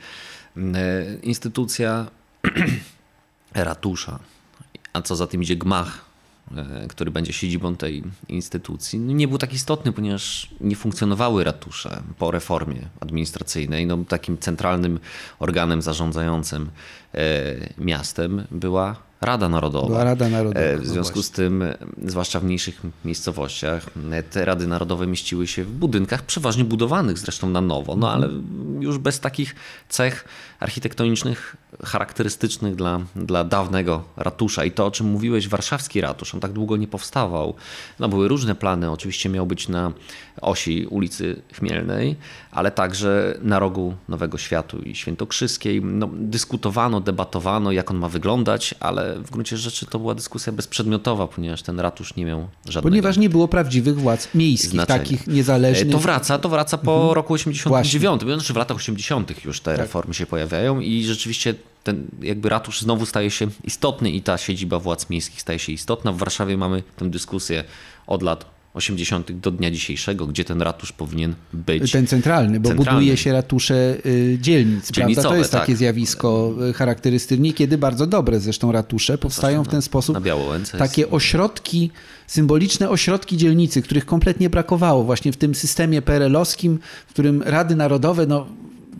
instytucja ratusza, a co za tym idzie gmach E, który będzie siedzibą tej instytucji, no, nie był tak istotny, ponieważ nie funkcjonowały ratusze po reformie administracyjnej. No, takim centralnym organem zarządzającym e, miastem była Rada Narodowa. Była Rada Narodowa. E, w no związku no z tym, zwłaszcza w mniejszych miejscowościach, te Rady Narodowe mieściły się w budynkach przeważnie budowanych zresztą na nowo, no ale już bez takich cech architektonicznych charakterystycznych dla, dla dawnego ratusza. I to, o czym mówiłeś, warszawski ratusz, on tak długo nie powstawał. No, były różne plany, oczywiście miał być na osi ulicy Chmielnej, ale także na rogu Nowego Światu i Świętokrzyskiej. No, dyskutowano, debatowano, jak on ma wyglądać, ale w gruncie rzeczy to była dyskusja bezprzedmiotowa, ponieważ ten ratusz nie miał żadnego Ponieważ nie było prawdziwych władz miejskich, znaczenia. takich niezależnych. To wraca, to wraca po mhm. roku 89. Znaczy w latach 80. już te tak. reformy się pojawiają i rzeczywiście ten jakby ratusz znowu staje się istotny i ta siedziba władz miejskich staje się istotna. W Warszawie mamy tę dyskusję od lat 80. do dnia dzisiejszego, gdzie ten ratusz powinien być. Ten centralny, bo centralny. buduje się ratusze y, dzielnic. Prawda? To jest tak. takie zjawisko y, charakterystyczne, niekiedy bardzo dobre zresztą ratusze powstają w ten sposób. Na Białołęce takie jest... ośrodki, symboliczne ośrodki dzielnicy, których kompletnie brakowało właśnie w tym systemie PRL-owskim, w którym Rady Narodowe, no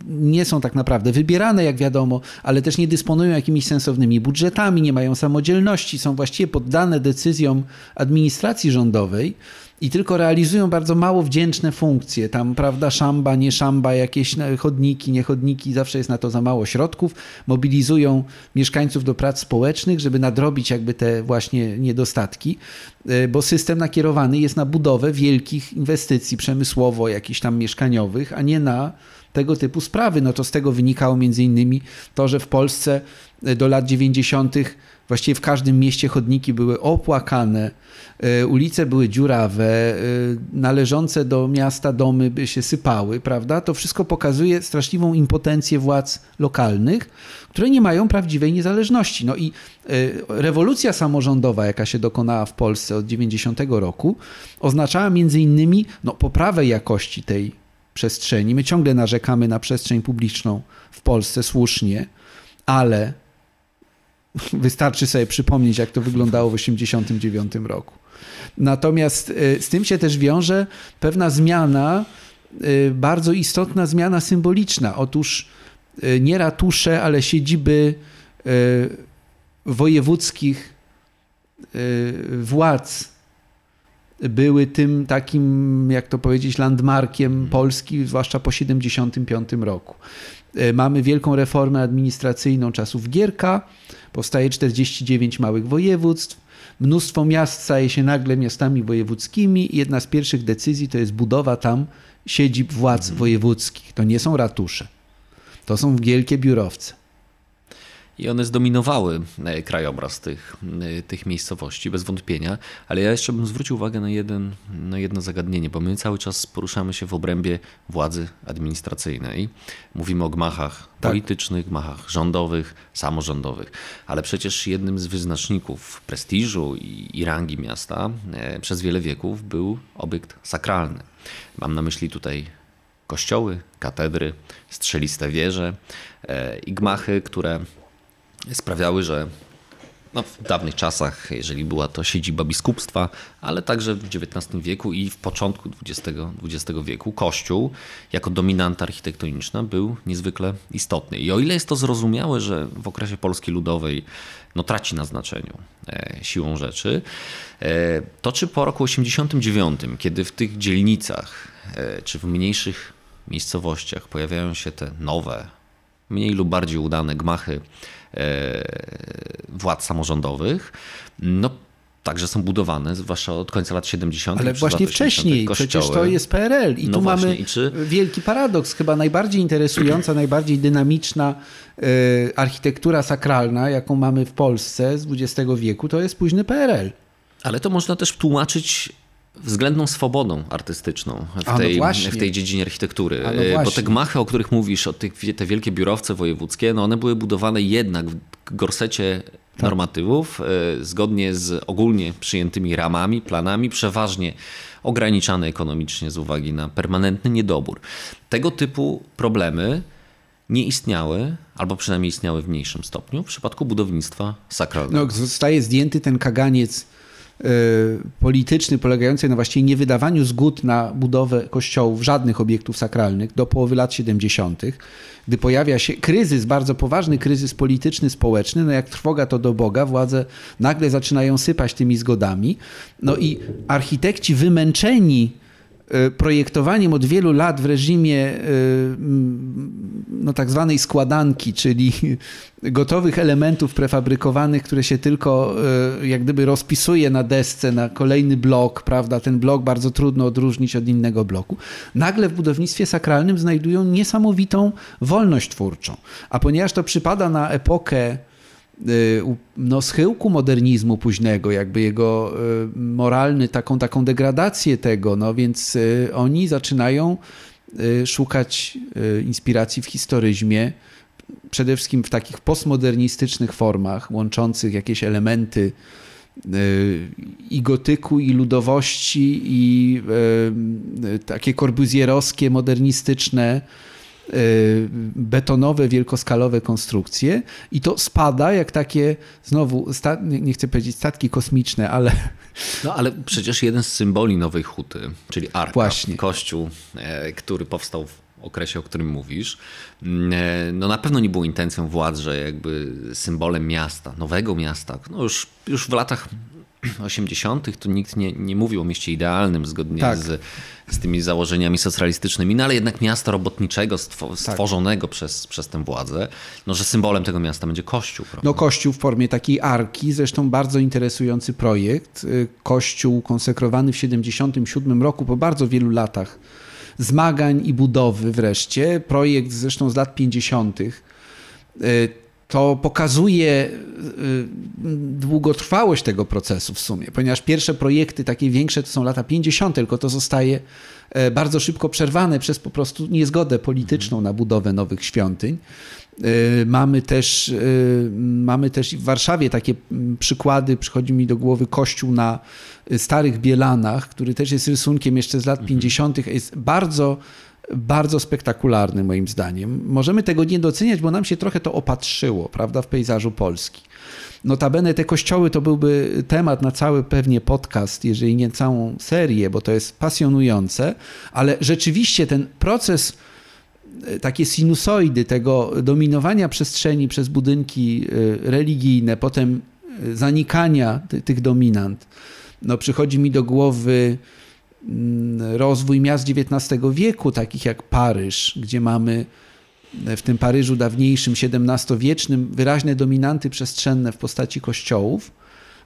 nie są tak naprawdę wybierane, jak wiadomo, ale też nie dysponują jakimiś sensownymi budżetami, nie mają samodzielności, są właściwie poddane decyzjom administracji rządowej i tylko realizują bardzo mało wdzięczne funkcje. Tam, prawda, szamba, nie szamba, jakieś chodniki, nie chodniki, zawsze jest na to za mało środków. Mobilizują mieszkańców do prac społecznych, żeby nadrobić jakby te właśnie niedostatki, e, bo system nakierowany jest na budowę wielkich inwestycji przemysłowo, jakichś tam mieszkaniowych, a nie na tego typu sprawy. No to z tego wynikało między innymi to, że w Polsce do lat 90. właściwie w każdym mieście chodniki były opłakane, e, ulice były dziurawe, e, należące do miasta domy by się sypały, prawda? To wszystko pokazuje straszliwą impotencję władz lokalnych, które nie mają prawdziwej niezależności. No i rewolucja samorządowa, jaka się dokonała w Polsce od 90 roku, oznaczała między innymi no, poprawę jakości tej przestrzeni. My ciągle narzekamy na przestrzeń publiczną w Polsce słusznie, ale wystarczy sobie przypomnieć, jak to wyglądało w 1989 roku. Natomiast y, z tym się też wiąże pewna zmiana, y, bardzo istotna zmiana symboliczna. Otóż y, nie ratusze, ale siedziby wojewódzkich władz były tym takim, jak to powiedzieć, landmarkiem. Polski, zwłaszcza po 1975 roku. E, mamy wielką reformę administracyjną czasów Gierka, powstaje 49 małych województw, mnóstwo miast staje się nagle miastami wojewódzkimi. Jedna z pierwszych decyzji to jest budowa tam siedzib władz mhm. wojewódzkich. To nie są ratusze, to są wielkie biurowce i one zdominowały e, krajobraz tych, e, tych miejscowości, bez wątpienia. Ale ja jeszcze bym zwrócił uwagę na, jeden, na jedno zagadnienie, bo my cały czas poruszamy się w obrębie władzy administracyjnej. Mówimy o gmachach tak. politycznych, gmachach rządowych, samorządowych, ale przecież jednym z wyznaczników prestiżu i, i rangi miasta e, przez wiele wieków był obiekt sakralny. Mam na myśli tutaj kościoły, katedry, strzeliste wieże i gmachy, które sprawiały, że no, w dawnych czasach, jeżeli była to siedziba biskupstwa, ale także w XIX wieku i w początku XX, XX wieku Kościół jako dominanta architektoniczna był niezwykle istotny. I o ile jest to zrozumiałe, że w okresie Polski Ludowej no, traci na znaczeniu e, siłą rzeczy, e, to czy po roku 89, kiedy w tych dzielnicach e, czy w mniejszych miejscowościach pojawiają się te nowe mniej lub bardziej udane gmachy władz samorządowych, no także są budowane, zwłaszcza od końca lat 70. Ale właśnie wcześniej, przecież to jest PRL i no tu właśnie, mamy czy... wielki paradoks, chyba najbardziej interesująca, najbardziej dynamiczna y, architektura sakralna, jaką mamy w Polsce z XX wieku, to jest późny PRL. Ale to można też tłumaczyć względną swobodą artystyczną w, no tej, no w tej dziedzinie architektury. No Bo te gmachy, o których mówisz, o tych, te wielkie biurowce wojewódzkie, no one były budowane jednak w gorsecie tak. normatywów, e, zgodnie z ogólnie przyjętymi ramami, planami, przeważnie ograniczane ekonomicznie z uwagi na permanentny niedobór. Tego typu problemy nie istniały, albo przynajmniej istniały w mniejszym stopniu w przypadku budownictwa sakralnego. No, zostaje zdjęty ten kaganiec polityczny polegający na właściwie niewydawaniu zgód na budowę kościołów, żadnych obiektów sakralnych do połowy lat 70., gdy pojawia się kryzys, bardzo poważny kryzys polityczny, społeczny, no jak trwoga to do Boga, władze nagle zaczynają sypać tymi zgodami. No i architekci wymęczeni projektowaniem od wielu lat w reżimie e, no, tak zwanej składanki, czyli gotowych elementów prefabrykowanych, które się tylko e, jak gdyby rozpisuje na desce, na kolejny blok, prawda? Ten blok bardzo trudno odróżnić od innego bloku. Nagle w budownictwie sakralnym znajdują niesamowitą wolność twórczą. A ponieważ to przypada na epokę no, schyłku modernizmu późnego, jakby jego y, moralny, taką, taką degradację tego, no więc y, oni zaczynają szukać inspiracji w historyzmie, przede wszystkim w takich postmodernistycznych formach, łączących jakieś elementy i gotyku, i ludowości, i takie korbuzjerowskie, modernistyczne Y, betonowe, wielkoskalowe konstrukcje i to spada jak takie, znowu, nie chcę powiedzieć statki kosmiczne, ale... No ale przecież jeden z symboli Nowej Huty, czyli Arka, Właśnie. kościół, e, który powstał w okresie, o którym mówisz, mm, e, no na pewno nie było intencją władz, że jakby symbolem miasta, nowego miasta, no już, już w latach 80. to nikt nie, nie mówił o mieście idealnym zgodnie tak. z, z tymi założeniami socjalistycznymi, no ale jednak miasta robotniczego tak. stworzonego tak. przez, przez tę władzę, no że symbolem tego miasta będzie kościół. Prawda? No kościół w formie takiej arki, zresztą bardzo interesujący projekt. Y, kościół konsekrowany w 77 roku po bardzo wielu latach zmagań i budowy wreszcie. Projekt zresztą z lat 50 to pokazuje y, długotrwałość tego procesu w sumie, ponieważ pierwsze projekty takie większe to są lata 50., tylko to zostaje e, bardzo szybko przerwane przez po prostu niezgodę polityczną na budowę nowych świątyń. E, mamy też, e, mamy też w Warszawie takie przykłady, przychodzi mi do głowy kościół na Starych Bielanach, który też jest rysunkiem jeszcze z lat 50., mhm. jest bardzo bardzo spektakularny moim zdaniem. Możemy tego nie doceniać, bo nam się trochę to opatrzyło, prawda, w pejzażu Polski. Notabene te kościoły to byłby temat na cały pewnie podcast, jeżeli nie całą serię, bo to jest pasjonujące, ale rzeczywiście ten proces e, takie sinusoidy tego dominowania przestrzeni przez budynki e, religijne, potem e, zanikania tych dominant. No, przychodzi mi do głowy rozwój miast XIX wieku, takich jak Paryż, gdzie mamy e, w tym Paryżu dawniejszym, XVII-wiecznym, wyraźne dominanty przestrzenne w postaci kościołów.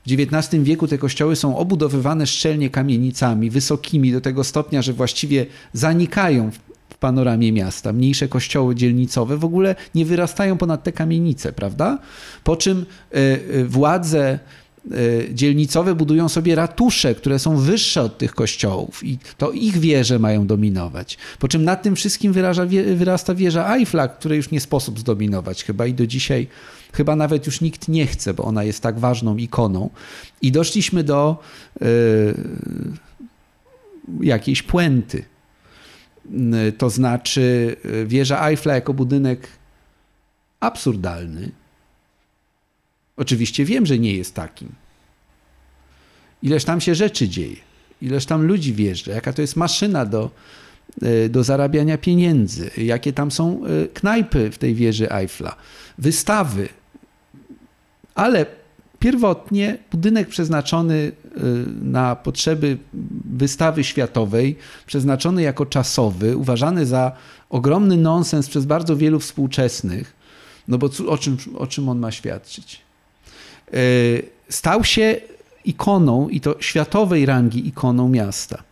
W XIX wieku te kościoły są obudowywane szczelnie kamienicami, wysokimi do tego stopnia, że właściwie zanikają w panoramie miasta. Mniejsze kościoły dzielnicowe w ogóle nie wyrastają ponad te kamienice, prawda? Po czym e, e, władze dzielnicowe budują sobie ratusze, które są wyższe od tych kościołów i to ich wieże mają dominować. Po czym nad tym wszystkim wyraża, wyrasta wieża Eiffla, której już nie sposób zdominować chyba i do dzisiaj chyba nawet już nikt nie chce, bo ona jest tak ważną ikoną. I doszliśmy do y, jakiejś puenty. Y, to znaczy wieża Eiffla jako budynek absurdalny, Oczywiście wiem, że nie jest takim. Ileż tam się rzeczy dzieje, ileż tam ludzi wjeżdża, jaka to jest maszyna do, e, do zarabiania pieniędzy, jakie tam są e, knajpy w tej wieży Eiffla, wystawy. Ale Pierwotnie budynek przeznaczony y, na potrzeby wystawy światowej, przeznaczony jako czasowy, uważany za ogromny nonsens przez bardzo wielu współczesnych, no bo o czym, o czym on ma świadczyć? Y, stał się ikoną i to światowej rangi ikoną miasta.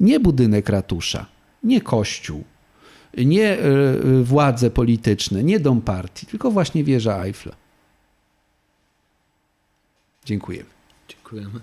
Nie budynek ratusza, nie kościół, nie y, władze polityczne, nie dom partii, tylko właśnie wieża Eiffla. Dziękujemy. Dziękujemy.